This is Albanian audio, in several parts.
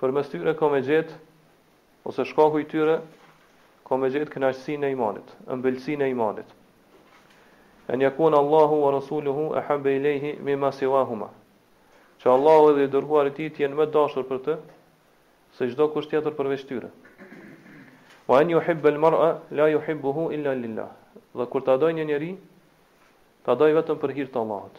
Përmes tyre ka me gjet, ose shkaku i tyre, ka me gjet kënaqësinë e imanit, ëmbëlsinë e imanit. En yakuna Allahu wa rasuluhu ahabba ilayhi mimma siwahuma. Që Allahu dhe i dërguari i tij të jenë më të dashur për të se çdo kush tjetër përveç tyre. Wa an yuhibba al-mar'a la yuhibbuhu illa lillah. Dhe kur ta dojë një njeri, ta dojë vetëm për hir të Allahut.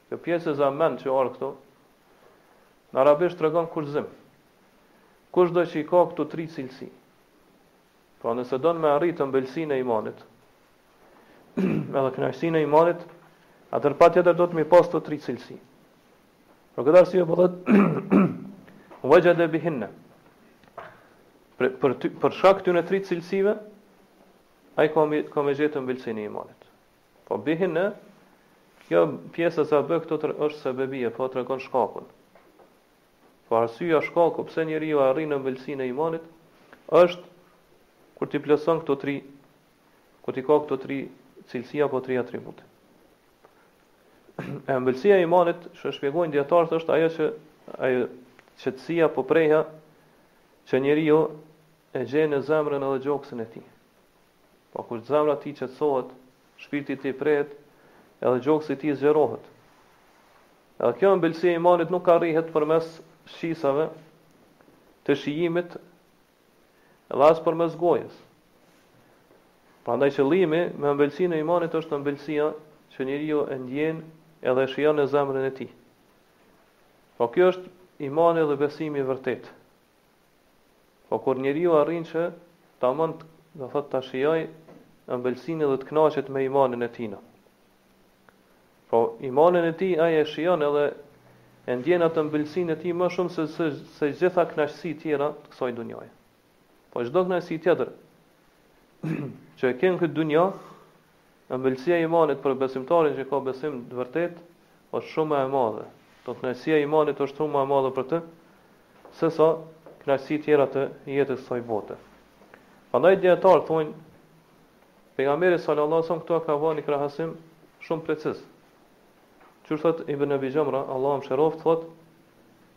Kjo pjesëza men që ka ardhë këtu, në arabisht tregon kushtëzim. Kushdo që i ka këto tri cilësi. Pra nëse don me arritë ëmbëlsinë e imanit, edhe knaqsinë e imanit, atëherë patjetër duhet me i pas këto tri cilësi. Për këtë arsye po thot, wajada bihinne. Për, për, për shkak të këtyne tri cilësive, ai ka me gjetë ëmbëlsinë e imanit. Po bihinne, kjo pjesëza be këtu është sebebia, po tregon shkakun. Po arsyeja shkaku pse njeriu arrin në ëmbëlsinë e imanit është kur t'i plotëson këto tri kur t'i ka këto tri cilësi apo tri atribute. E ëmbëlsia e imanit, qysh shpjegojnë dijetarët, është ajo që ajo qetësia apo prehja që njeriu e gjen në zemrën edhe gjoksin e tij. Po kur zemra e tij qetësohet, shpirti i tij prehet, edhe gjoksi i tij zgjerohet. Edhe kjo ëmbëlsi e imanit nuk arrihet përmes shqisave të shijimit dhe as përmes gojës. Prandaj qëllimi me ëmbëlsinë e imanit është ëmbëlsia që njeriu e ndjen edhe e shijon në zemrën e tij. Po kjo është imani dhe besimi i vërtetë. Po kur njeriu arrin që ta mund të, do thotë, ta shijoj ëmbëlsinë dhe të kënaqet me imanin e tij. Po imanin e tij ai e shijon edhe e ndjen atë ëmbëlsinë e tij më shumë se se, se gjitha kënaqësitë tjera të kësaj dunjaje. Po çdo kënaqësi tjetër që e ke në këtë dunja, Ëmbëlsia e imanit për besimtarin që ka besim të vërtetë është shumë më e madhe, do thotë kënaqësia e imanit është shumë më e madhe për të sesa kënaqësitë tjera të jetës së kësaj bote. Prandaj dijetarët thonë Pejgamberi sallallahu alejhi wasallam këtu ka bënë një krahasim shumë preciz. Qysh thot Ibn Abi Jamra, Allahu e mëshiroftë, thot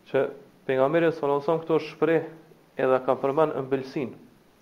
që pejgamberi sallallahu alajhi wasallam këtu është shpreh edhe ka përmend ëmbëlsin.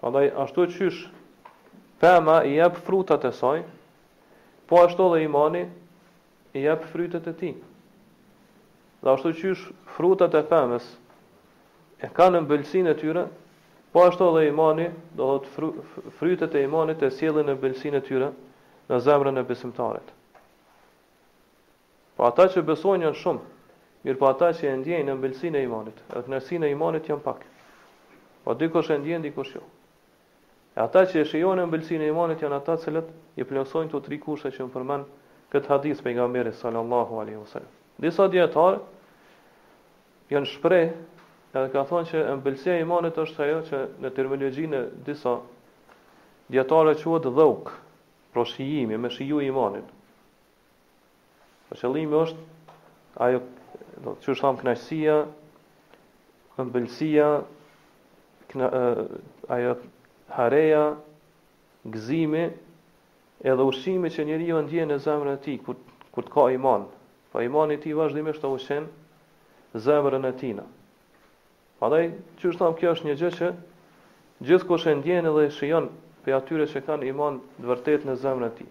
Prandaj ashtu qysh pema i jep frutat e saj, po ashtu dhe imani i jep frytet e tij. Dhe ashtu qysh frutat e pemës e kanë ëmbëlsinë e tyre, po ashtu dhe imani, do thot frytet e imanit e sjellin ëmbëlsinë e tyre në zemrën e besimtarit. Po ata që besojnë janë shumë, mirëpo ata që e ndjejnë ëmbëlsinë e imanit, edhe kënaqësinë e imanit janë pak. Po dikush e ndjen, dikush jo. E ata që e shijojnë ëmbëlsinë e imanit janë ata të cilët i plotësojnë këto tri kushte që u përmend n'këtë hadith pejgamberit sallallahu alaihi wasallam. Disa dietar janë shpreh edhe kan thonë që ëmbëlsia e imanit është ajo që në terminologjinë e disa dietarëve quhet dheuk, pra shijimi, me shiju imanin. Po qëllimi është ajo do të thotë tham kënaqësia, ëmbëlsia, këna, ajo hareja, gëzimi edhe ushqimi që njeriu ndjen në zemrën e tij kur kur ti ka iman. Po imani i tij vazhdimisht të ushqen zemrën e tij. Prandaj, siç tham kjo është një gjë që gjithkush e ndjen edhe e shijon prej atyre që kanë iman të vërtetë në zemrën e tij.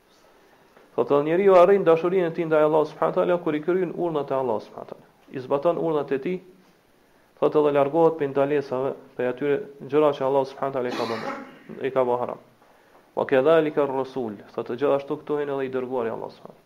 Thotë edhe njeriu arrin dashurinë e tij ndaj Allahut subhanahu teala kur i kryen urdhrat e Allahut subhanahu teala. I zbaton urdhrat e tij, thotë edhe largohet prej ndalesave, prej atyre gjërave që Allahu subhanahu teala i ka bërë, i ka bërë haram. Wa kadhalika ar-rasul, thotë gjithashtu këtu hyn edhe i dërguari i Allahut subhanahu.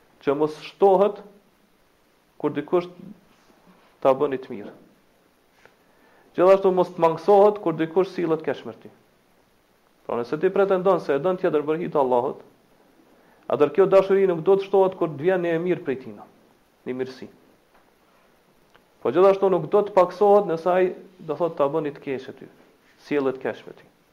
Që mos shtohet kur dikush ta bën ni të mirë. Gjithashtu mos të mangësohet kur dikush sillet keq me ty. Pra nëse ti pretendon se e don tjetrin për hir t'Allahut, atër kjo dashuri nuk do të shtohet kur të vjen një e mirë prej tina, një mirësi. Po gjithashtu nuk do të paksohet nëse ai do thotë ta bën ni të keqe ty, sillet keq me ty.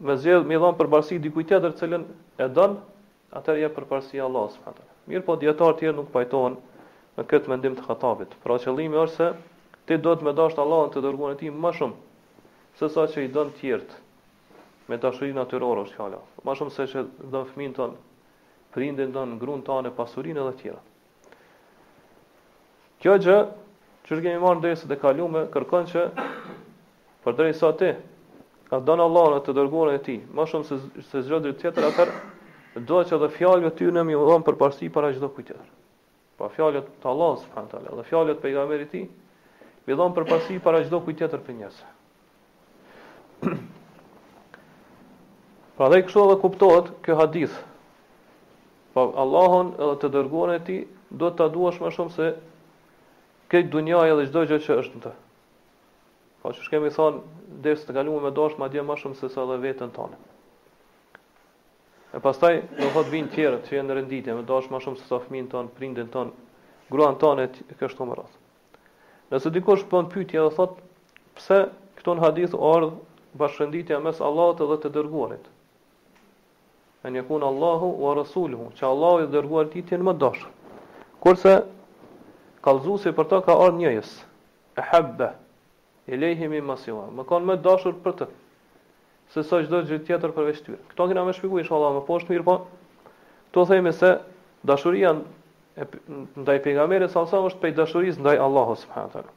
Me zgjedh me i dhënë përparësi dikujt tjetër të cilin e don, atëherë jep përparësi Allahut subhanahu wa taala. Mirëpo dijetarët tjerë nuk pajtohen me këtë mendim të Khatabit. Pra qëllimi është se ti duhet me dashtë Allahun e të dërguarin e tij më shumë se sa që i don të tjerët. Me dashuri natyrore është fjala. Më shumë se që don fëmin tënd, prindin tënd, gruan tande, pasurinë edhe të tjera. Kjo gjë, siç kemi marrë në derset e kalume, kërkon që, përderisa ti e don Allahun e të dërguarin e tij, ma shumë se, se çdokënd tjetër, atër, duhet që dhe fjalëve tyne me i dhonë përparësi para çdokujt tjetër. Pra fjalët të Allahut, subhanehu teala, dhe fjalët pejgamberit tij, m'i dhonë përparësi para çdokujt tjetër prej njerëzve. Pra dhe kështu edhe kuptohet ky hadith. Pra Allahun edhe të dërguarin e tij, do ta duash më shumë se këtë dunja edhe çdo gjë që është në të. Pra siç kemi thonë, n'derset e kalume me dashë, madje më shumë se sa dhe veten tënde. E pastaj, do thotë vinë tjerët që janë në renditje, me dashë më shumë se sa fëmin tënd, prindin tënd, gruan tënde e kështu me radhë. Nëse dikush bën pyetje dhe thotë, pse këtu në hadith u ardh bashkënditja mes Allahut dhe të dërguarit? En jekun Allahu wa Rasuluhu, që Allahu dhe i dërguari ti të jenë më dashur. Kurse, kallzusi për ta ka ardhë njëjës, ehabbe, Ilejhi mima siwa. Me kanë më dashur për të. Se sa çdo gjë tjetër përveç tyre. Këto kena me shpjeguar inshallah më poshtë, mirëpo këtu themi se dashuria ndaj pejgamberit sa sa është prej dashurisë ndaj Allahut subhanahu teala.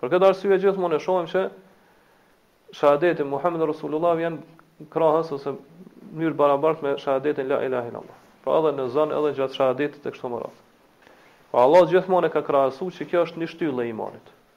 Për këtë arsye gjithmonë e shohim se shahadeti Muhammed Rasulullah vjen krahas ose në mënyrë barabart me shahadetin la ilaha illallah. Pra edhe në ezan edhe gjatë shahadetit e kështu me radh. Pra Allah gjithmonë e ka krahasu se kjo është një shtyllë e imanit.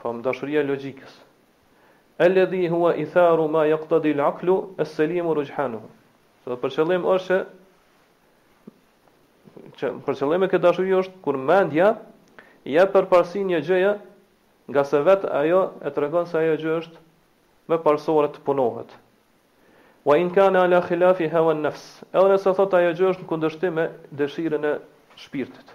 Po dashuria e logjikës. Alladhi huwa itharu ma yaqtadi al-aqlu as-salim rujhanuhu. Sa për qëllim është që që për qëllim me këtë dashuri është kur mendja i jep përparësi një gjëje ngase vetë ajo e tregon se ajo gjë është më parësore të punohet. Wa in kana ala khilafi hawa an-nafs. Edhe nëse thotë ajo gjë është në kundërshtim me dëshirën e shpirtit.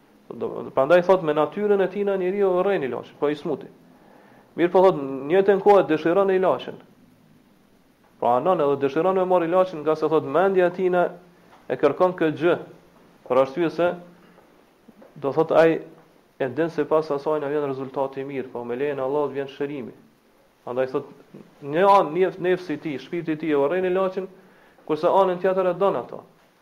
Prandaj thot me natyrën e tina njeriu urren ilaçin, po i smuti. Mirëpo thot njëtën kohë dëshiron ilaçin. Pra anon edhe dëshiron me marr ilaçin ngase thot mendja e tij e kërkon këtë gjë. Për arsye se do thot ai e din se pas asajna vjen rezultati i mirë, po me lejen e Allahut vjen shërimi. Andaj thot një anë nef, nefsi i tij, shpirti i tij e urren ilaçin, kurse anën tjetër e don ato.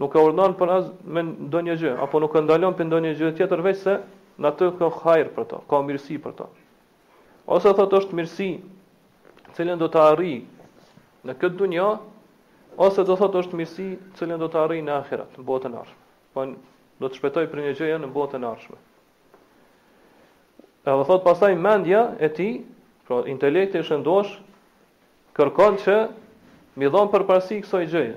Nuk e urdhëron për as me ndonjë gjë, apo nuk e ndalon për ndonjë gjë tjetër veçse në atë ka hajër për to, ka mirësi për to. Ose thotë është mirësi, të cilën do të arri në këtë dunja, ose do thotë është mirësi, të cilën do të arri në ahiret, në botën e ardhshme. Po do të shpëtoj prej një gjëje në botën e ardhshme. Edhe thotë pastaj mendja e tij, pra intelekti i shëndosh, kërkon që mi dhon përparësi kësaj gjëje.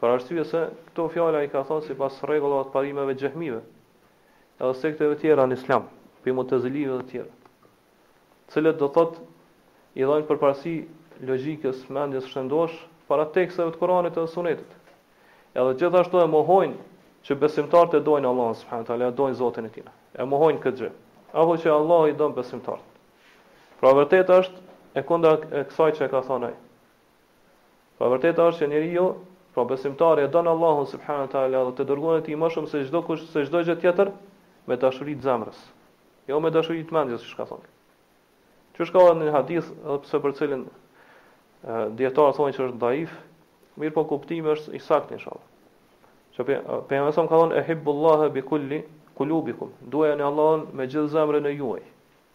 Për arsye se, këto fjalë i ka thënë sipas rregullave të parimeve të Xhehmive, edhe sekteve të tjera në Islam, prej Mu'tazilive dhe të tjerë. Të cilët do thotë i dhanë përparësi logjikës, mendjes shëndoshë, para teksteve të Kuranit dhe Sunetit. Edhe gjithashtu e mohojnë që besimtarët e dojnë Allahun subhanahu wa taala, e dojnë Zotin e tyre. E mohojnë këtë gjë. Apo që Allahu i don besimtarët. Pra e vërteta është e kundra e kësaj që e ka thënë ai. Pra vërtet është që njeriu, pra besimtari e don Allahun subhanahu teala dhe të dërguarin e tij më shumë se çdokush, se çdo gjë tjetër me dashuri të zemrës. Jo me dashuri të mendjes, siç e ka thonë. Qysh ka një hadith, edhe pse për cilin dijetarët thonë që është daif, mirëpo kuptimi është i saktë inshallah. Që pe, pe ka thonë ehibbullaha bi kulli kulubikum. Duajeni Allahun me gjithë zemrën e juej.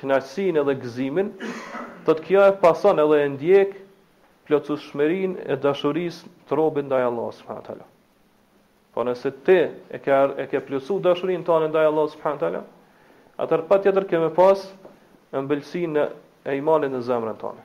kënaqësinë dhe gëzimin, thotë kjo e pason edhe e ndjek plotësueshmërinë e dashurisë të robit ndaj Allahut subhanahu wa taala. Po nëse ti e ke e ke plotësuar dashurinë tënde ndaj Allahut subhanahu wa taala, atëherë patjetër ke më pas ëmbëlsinë e imanit në zemrën tënde.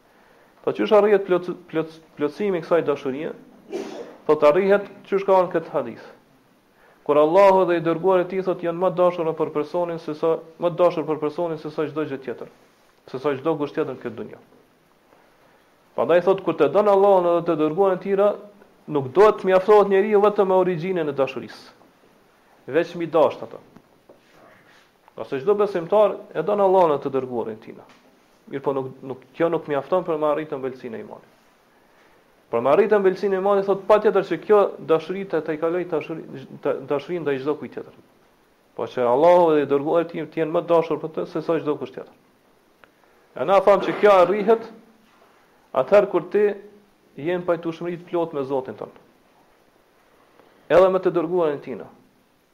Po qysh arrihet plot plot plotësimi i kësaj dashurie? Thotë arrihet qysh ka në këtë hadith. Kur Allahu dhe i dërguari i tij thotë janë më dashur për personin se sa më dashur për personin se sa çdo gjë tjetër, se sa çdo gjë tjetër në këtë dunjë. Prandaj thotë kur ti don Allahun dhe të dërguarin e tij, nuk duhet të mjaftohet njeriu vetëm me origjinën e dashurisë. Veç m'i dashtë ato. Ngase çdo besimtar e don Allahun e të dërguarin e tina. Mirëpo nuk, nuk, kjo nuk mjafton për me arritë ëmbëlsinë e imanit. Për me arritë ëmbëlsinë e imanit, thotë patjetër që kjo dashuri dot ta kalojë dashurinë ndaj çdokujt tjetër. Pra që Allahu dhe i dërguari i tij të jenë më dashur për të, se sa çdokush tjetër. E na thamë që kjo arrihet, atëherë kur ti je në pajtueshmëri të plotë me Zotin tënd. Edhe me të dërguarin e tina.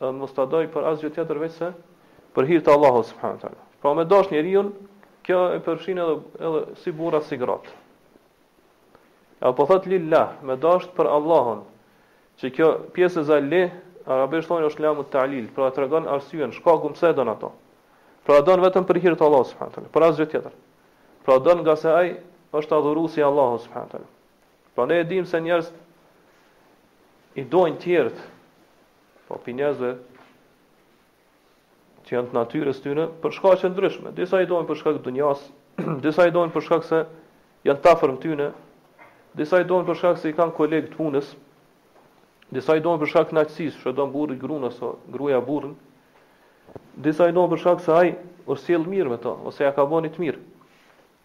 Dhe mos ta dojë për asgjë tjetër veçse për hir të Allahut subhanahu teala. Pra me dash njeriu, kjo e përfshin edhe edhe si burrat si gratë. Ja po thotë lillah, me dash për Allahun, që kjo pjesëza li arabisht thonë është lamut-ta'lil, pra tregon arsyen, shkakun pse e don ato. Pra don vetëm për hir të Allahut subhanahu teala, për asgjë tjetër. Pra don ngase ai është adhurues i Allahut subhanahu teala. Pra ne e dimë se njerëzit i dojnë tjerët, po për njerëzve që janë të natyrës tyre, për shkaqe të ndryshme. Disa i dojnë për shkak të dunjasë, disa i dojnë për shkak se janë të afërm të tyre, disa i dojnë për shkak se i kanë kolegë të punës, disa i dojnë për shkak të kënaqësisë, siç e don burri gruan, ose gruja burrin, disa i dojnë për shkak se ai është sjellë mirë me ta, ose ja ka bo një të mirë.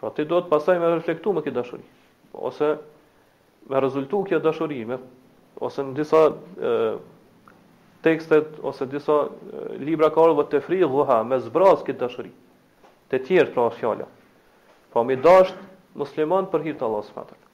Pra ti duhet mpastaj me reflektu me këtë dashuri. Ose me rezultu kjo dashuri, me, ose në disa e, tekstet, ose disa e, libra ka ardhë tefriguha, me zbraz këtë dashuri. Te tjerët, pra është fjala. Pra me i dasht muslimanët për hir të Allahut subhanahu teala.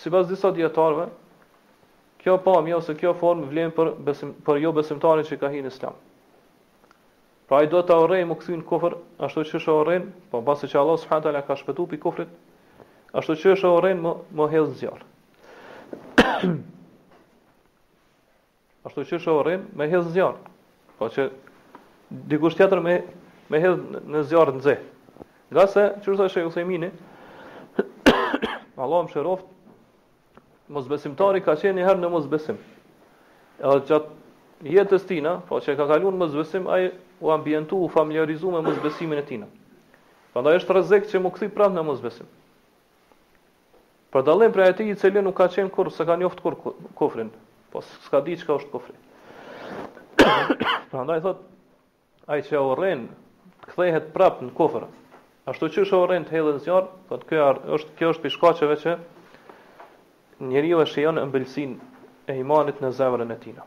Sipas disa dijetarëve, kjo pamje ose kjo formë vlen për besim, për jo besimtarin që ka hyrë në Islam. Pra ai duhet ta urrejë me u kthy n'kufër, ashtu qysh e urren, po pasi që Allah subhanahu taala e ka shpëtu pi kufrit, ashtu qysh e urren me me hedh n'zjarr. Ashtu qysh e urren me hedh në zjarr. Po që dikush tjetër me, me hedh në zjarr të nxehtë. Ngase, qysh thotë shejh Uthejmini, Allahu e mëshiroftë, mosbesimtari ka qenë njëherë në mosbesim. Edhe gjatë jetës tina, po, që ka kaluar në mosbesim, ai u ambientu, u familiarizu me mosbesimin e tina. Prandaj është rrezik që m'u kthy prapë në mosbesim. Për dallim prej atij i cili nuk ka qenë kurrë, s'e ka njoftë kurrë kufrin, po s'ka di çka është kufri. Prandaj thotë ai që urren t'kthehet prap në kufër. Ashtu qysh e urren të hedhet n'zjarr, thotë kjo është kjo është pi shkaqeve që njeriu e shijon ëmbëlsinë e imanit në zemrën e tina.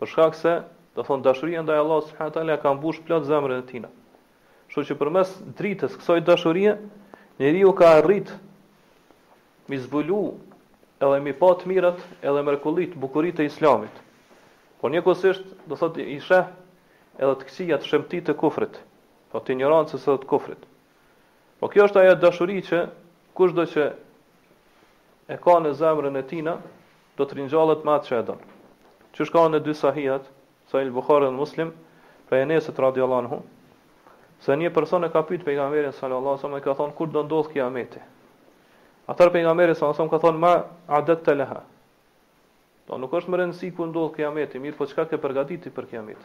Për shkak se, domethënë, dashuria ndaj Allahut subhanahu wa taala e ka mbush plot zemrën e tina. Kështu që përmes dritës kësaj dashurie, njeriu ka arrit mi zbulu edhe mi pa të mirat edhe mrekullitë, bukuritë e islamit. Por njëkohësisht, do t'thotë, i sheh edhe të këqijat e shëmtitë të kufrit, po të ignorancës edhe të kufrit. Po kjo është ajo dashuri që kushdo që e ka në zemrën e tina, Do të ringjallet me atë që e don. Qysh ka në dy Sahihet, Sahih al-Bukhari dhe Muslim, prej Enesit radhiyallahu anhu, se një person e ka pyet pejgamberin sallallahu alaihi wasallam e i ka thonë kur do ndodh kiameti. Atëherë pejgamberi sallallahu alaihi wasallam ka thonë ma a'dedte leha. Pra nuk është me rëndësi kur ndodh kiameti, mirëpo çka ke përgatit ti për kiamet.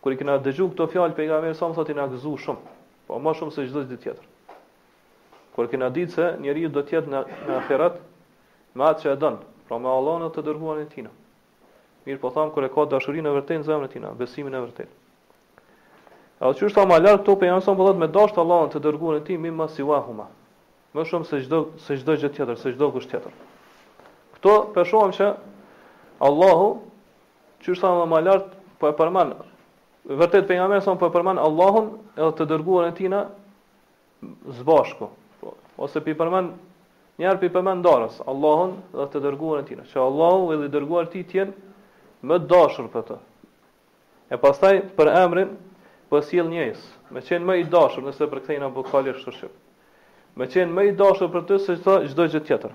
Kur i kena dëgju këto fjalë t'pejgamberit alejhi selam thotë jena gëzu shumë, po më shumë se çdo gjë tjetër. Kur kena ditë se njeriu do të jetë në në ahiret me atë që e don, pra me Allahun e të dërguarin e Tij. Mirëpo thamë kur e ka dashurinë e vërtetë në zemrën e Tij, besimin e vërtetë. Edhe qysh thamë më lart këtu pejgamberi alejhi selam thotë me dashtë Allahun e të dërguarin e Tij mimma siwahuma. Më shumë se çdo se çdo gjë tjetër, se çdo kush tjetër. Këtu po shohim që Allahu Qysh thamë dhe më lart, po e përmend vërtet pejgamberi alejhi selam po e përmend Allahun edhe të dërguarin e tina s'bashku. Po, ose pi përmend një herë pi përmend ndaras Allahun dhe të dërguarin e tina. Që Allahu edhe i dërguari i tij të jenë më të dashur për të. E pastaj përemrin po e sjell n'njëjës, me qenë më i dashur nëse e përkthejmë bukvalisht kështu shqip. Me qenë më i dashur për të se çdo gjë tjetër.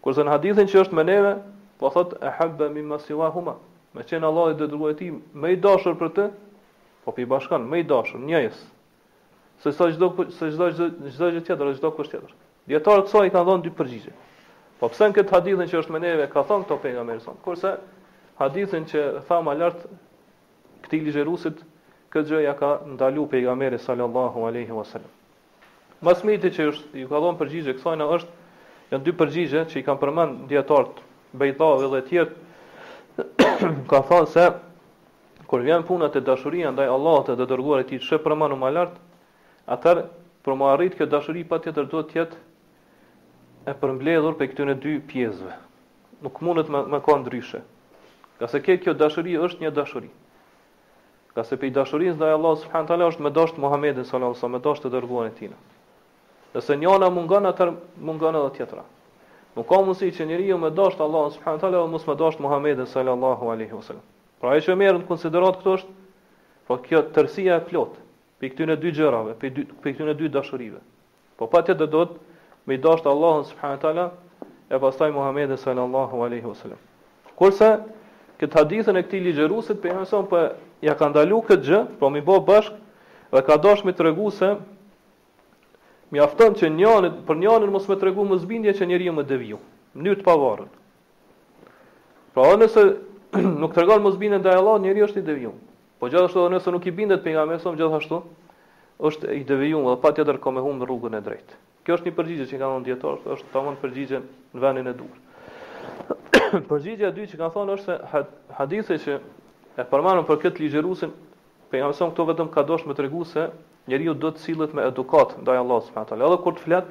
Kurse në hadithin që është me neve, po thot ehabbe mimma siwahuma. Me qenë Allahu dhe i dërguari i tij më i dashur për të, po pi bashkon më i dashur njëjës. Se sa çdo se çdo çdo gjë tjetër, çdo kusht tjetër. Dijetarët kësaj i kanë dhënë dy përgjigje. Po pse në këtë hadithin që është me neve ka thënë këto pejgamberi son. Kurse hadithin që thamë lart këtij ligjërusit, këtë gjë ja ka ndalu pejgamberi sallallahu alaihi wasallam. Më së mirti që është i ka dhënë përgjigje kësaj na është janë dy përgjigje që i kanë përmend dijetarët Bejdhavi dhe të tjerë ka thënë se kur vjen puna te dashuria ndaj Allahut dhe dërguarit që e përmendëm më lart atëherë për me arrit kjo dashuri patjetër duhet të jetë e përmbledhur pej këtyre dy pjesëve nuk mundet me, me kon ndryshe ngase kjo dashuri është një dashuri Ngase pej dashurisë ndaj Allahut subhanahu teala është me dashtë Muhamedin sallallahu alaihi wasallam, me dashtë të dërguarin e tij. Nëse njëra mungon atëherë mungon edhe tjetra. Nuk ka mundësi që njeriu me dashtë Allahun subhanahu teala dhe mos me dashtë Muhamedin sallallahu alaihi wasallam. Pra ajo që merret në konsideratë këtu është po kjo tërësia e plotë pe këtyre dy gjërave, pe dy pe këtyre dy dashurive. Po patjetër duhet me e dashtë Allahun subhanahu wa taala e pastaj Muhamedin sallallahu alaihi wasallam. Kurse këtë hadithin e këtij ligjëruesit pejgamberi sa po ja ka ndalu këtë gjë, po mi bë bashkë dhe ka dashur me tregu se mjafton që njëri për njërin mos me tregu mosbindje që njeriu me deviju, në mënyrë të pavarur. Pra nëse nuk tregon mosbindje ndaj Allahut, njeriu është i devijuar. Po gjithashtu edhe nëse nuk i bindet pejgamberit sa gjithashtu është i devijuar dhe patjetër ka me humb rrugën e drejtë. Kjo është një përgjigje që kanë dhënë dijetarët, është tamam përgjigje në vendin e duhur. Përgjigja e dytë që kanë thënë është se hadithi që e përmendëm për këtë ligjërusin, pejgamberi sa këto vetëm ka dashur me tregu se njeriu do të sillet me edukatë ndaj Allahut subhanahu wa taala. Edhe kur të flet,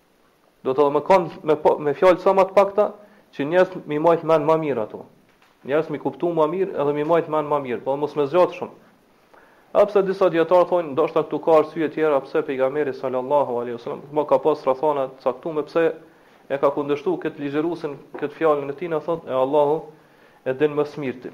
Duhet me kon me po, me fjalë sa më të pakta që njerëzit mi majt mend më mirë ato. Njerëzit mi kuptu më mirë edhe mi majt mend më mirë, po mos me zgjat shumë. Apo se disa dijetarë thonë, ndoshta këtu ka arsye të tjera pse pejgamberi sallallahu alaihi wasallam më ka pas rrethana të caktuar pse e ka kundërshtu këtë ligjërusin këtë fjalën e tij na thotë e Allahu e din më së mirti.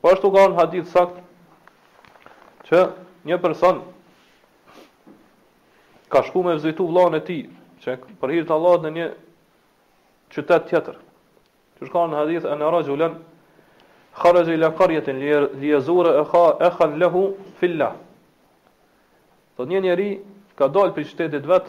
Po ashtu ka në hadith saktë që një person ka shku me vizitu vllaun e tij, që për hir të Allahut në një qytet tjetër. Që shka në hadith enne raxhulen, kharexhe ila karjetin li jezure e kha e khan lehu fillah. Thot një njeri ka dalë pej qytetit vet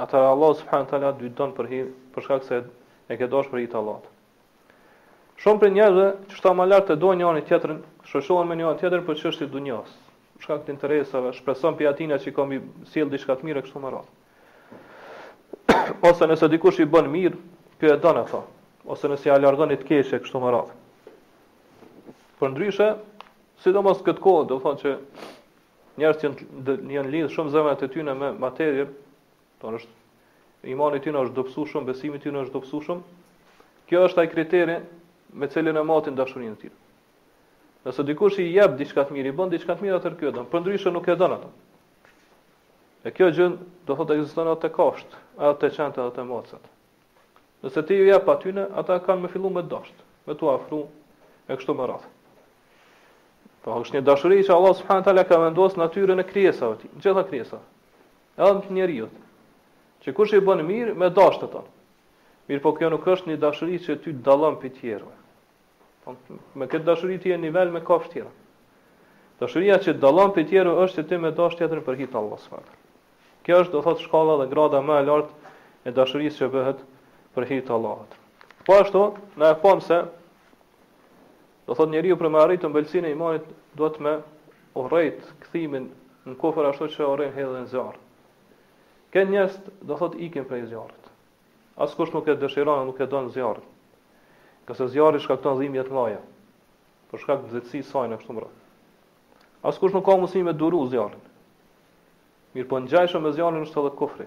Atëherë Allahu subhanahu wa taala ty don për hir, për shkak se e ke dashur për hir të Allahut. Shumë prej njerëzve që s'ta mëdha e dojnë njëri tjetrin, shoqërohen me njëri tjetrin për çështje dunjas, për shkak të interesave, shpreson për atina që ka me i sjell diçka të mirë kështu më radh. Ose nëse dikush i bën mirë, ky e don atë. Ose nëse ja largon të keqen kështu më radh. Përndryshe, sidomos këtë kohë, do thonë që Njerëzit janë janë lidhur shumë zemrat e tyre me materien, do thotë imani i tyre është dobësuar shumë, besimi i tyre është dobësuar shumë. Kjo është ai kriteri me të cilin e matin dashurinë e tyre. Nëse dikush i jep diçka të mirë, i bën diçka të mirë atë ky e don, përndryshe nuk e don atë. E kjo gjë do thotë ekziston edhe te kafshët, edhe te qentë edhe te macat. Nëse ti ju jep atyne, ata kanë me filluar me dasht, me tu afru e kështu me radhë. Po është një dashuri që Allah subhanahu teala ka vendosur në natyrën e krijesave, gjitha krijesave. Edhe te njeriu. Që kush i bën mirë me dashtë atë. Mirëpo kjo nuk është një dashuri që ty të dallon prej tjerëve. Po me këtë dashuri ti je në nivel me kafshët tjera. Dashuria që të dallon prej tjerëve është që ti me dashtë tjetrin për hir të Allah subhanahu teala. Kjo është do thot shkalla dhe grada më e lartë e dashurisë që bëhet për hir të Allahut. Po ashtu, na e pam se Do thotë njeriu për me arrit ëmbëlsinë e imanit duhet me urrejt kthimin në kufër ashtu siç urren hedhjen në zjarr. Krejt njerëz do thotë ikin prej zjarrit. Askush nuk e dëshiron, nuk e don zjarrin. Sepse zjarri shkakton dhimbje të mëdha për shkak të nxehtësisë saj e kështu me radhë. Askush nuk ka mundësi me duru zjarrin. Mirëpo ngjajshëm me zjarrin është edhe kufri.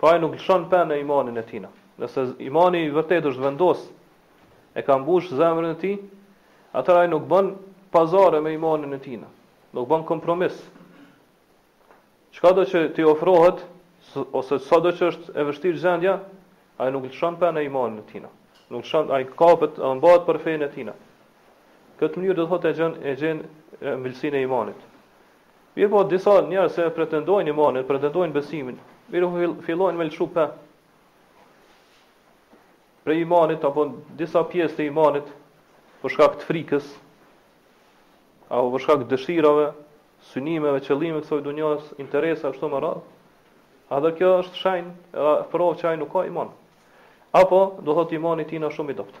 Pra ai nuk lëshon pe në imanin e tina. Nëse imani i vërtet është vendos, e ka mbush zemrën e tij, atër ai nuk bën pazare me imanin e tina. Nuk bën kompromis. Çkado që t'i ofrohet, ose sado që është e vështirë gjendja, ai nuk lëshon pe në imanin e tina. Nuk lëshon, ai kapet dhe mbahet për fejnë e tina. Këtë mënyrë do të thotë e gjen e gjen ëmbëlsinë e imanit. Mirëpo disa njerëz, e pretendojnë imanin, pretendojnë besimin, mirëpo fillojnë me lëshu pe prej imanit apo disa pjesë të imanit për shkak të frikës apo për shkak të dëshirave, synimeve, qëllimeve të kësaj dunjas, interesa e kështu me radhë. Edhe kjo është shenjë, provë që ai nuk ka iman. Apo do thotë imani i tina shumë i dobët.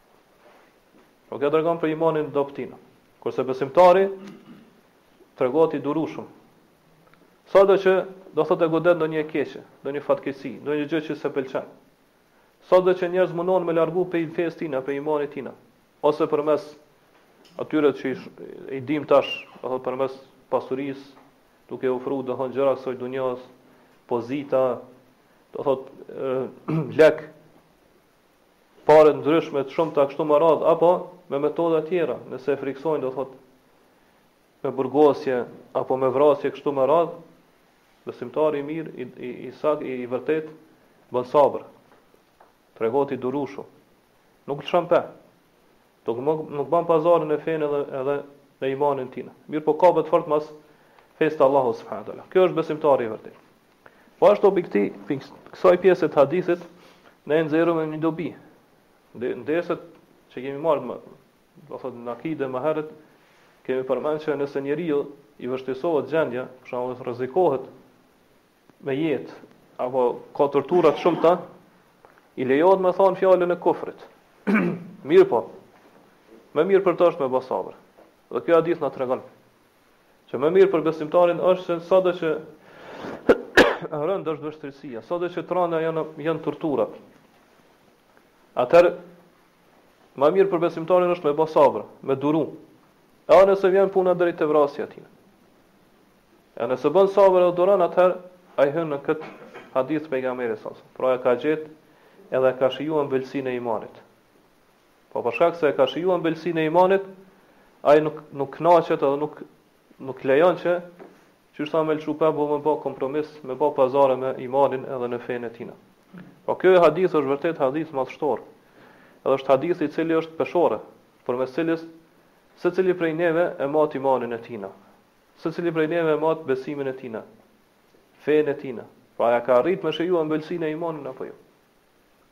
Po kjo tregon për imanin e dobët tina. Kurse besimtari tregohet i durueshëm. Sado që do thotë godet ndonjë e keqe, ndonjë fatkeqësi, ndonjë gjë që s'e pëlqen. Sado që njerëz mundohen me largu prej fesë tina, prej imanit tina, ose përmes atyre që i dim tash, do thotë përmes pasurisë, duke i ofruar do thotë gjëra të kësaj dunjos, pozita, do thotë lek, pare ndryshme të shumta kështu më radhë, apo me metoda të tjera, nëse e frikësojnë do thotë me burgosje apo me vrasje kështu më radhë, besimtari i mirë, i, i, i saktë, i, i vërtet, bën sabër, tregohet i durueshëm, nuk lëshon pe, nuk, nuk ban pazare me fenë edhe, edhe me imanin tina, mirëpo kapet fort mas fesë të Allahut s.a. Kjo është besimtari i vërtet. Po ashtu mbi këtij, mbi kësaj pjese të hadithit, ne nxjerrim edhe një dobi. Në dersat që kemi marrë, më, do thotë në akide më herët, kemi përmend që nëse njeriu i vështirësohet gjendja, për shembull rrezikohet me jetë apo ka tortura të shumta, i lejohet me thonë fjalën e kufrit. mirëpo. Më mirë për të është me bë sabër. Dhe kjo hadith na tregon Që më mirë për besimtarin është se sado që rëndë është vështirësia, sado që t'rana janë janë torturat. Atëherë më mirë për besimtarin është me bë sabër, me duru. Edhe nëse vjen puna deri te vrasja e tij. E nëse bën sabër dhe duron atëherë ai hyn në këtë hadith të pejgamberit sa. Pra e ka gjet edhe ka shijuar mbëlsinë e imanit. Po për shkak se e ka shijuar ëmbëlsinë e imanit, ai nuk nuk kënaqet edhe nuk nuk lejon që që është me lëshu pe me bë kompromis, me bë pazare me imanin edhe me fenë e tina. Po ky hadith është vërtet hadith madhështor. Edhe është hadith i cili është peshore, përmes cilës secili prej neve e mat imanin e tina. Secili prej neve e mat besimin e tina. Fenë e tina. Pra a ka arrit me shiju ëmbëlsinë e imanit apo jo.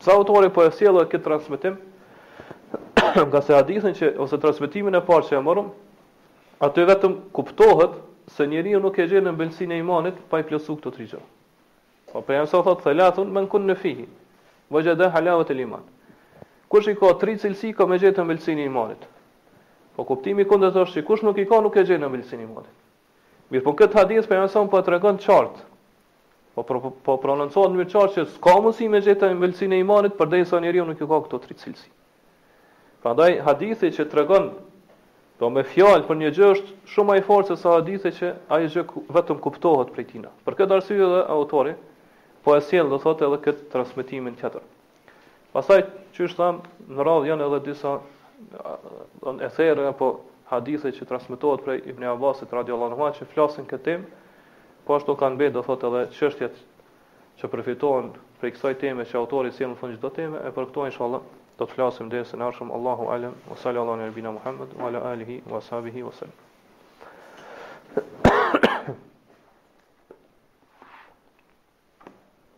Pse autori po e sjell edhe këtë transmetim? Ngase hadithin që ose transmetimin e parë që e morëm, aty vetëm kuptohet se njeriu nuk e gjen ëmbëlsinë e imanit pa i plotësuar këto tri gjëra. Po pra pejgamberi sa thotë thalathun men kunne fihi vexhede halawat el iman. Kush i ka tri cilësi ka me gjetë ëmbëlsinë e imanit. Po kuptimi i kundërt është se kush nuk i ka nuk e gjen ëmbëlsinë e imanit. Mirëpo në këtë hadith pejgamberi sa po e tregon të qartë. Po po, po, po prononcohet në mënyrë të qartë që s'ka mundësi me gjetë ëmbëlsinë e imanit përderisa njeriu nuk i ka këto tri cilësi. Prandaj hadithi që tregon do me fjalë për një gjë është shumë më i fortë se sa hadithi që ajo gjë vetëm kuptohet prej tina. Për këtë arsye edhe autori po e sjell do thotë edhe këtë transmetimin tjetër. Pastaj, siç thamë, në radhë janë edhe disa ethere, apo hadithe që transmitohet prej Ibn Abbasit radiallahu anhu që flasin këtë temë, po ashtu kanë mbetë do thotë edhe çështjet që përfitohen prej kësaj teme që autori sjell në fund çdo teme e për këto inshallah do të flasim dersin e ardhshëm Allahu alem wa sallallahu ala nabina Muhammad wa ala alihi wa sahbihi wa sallam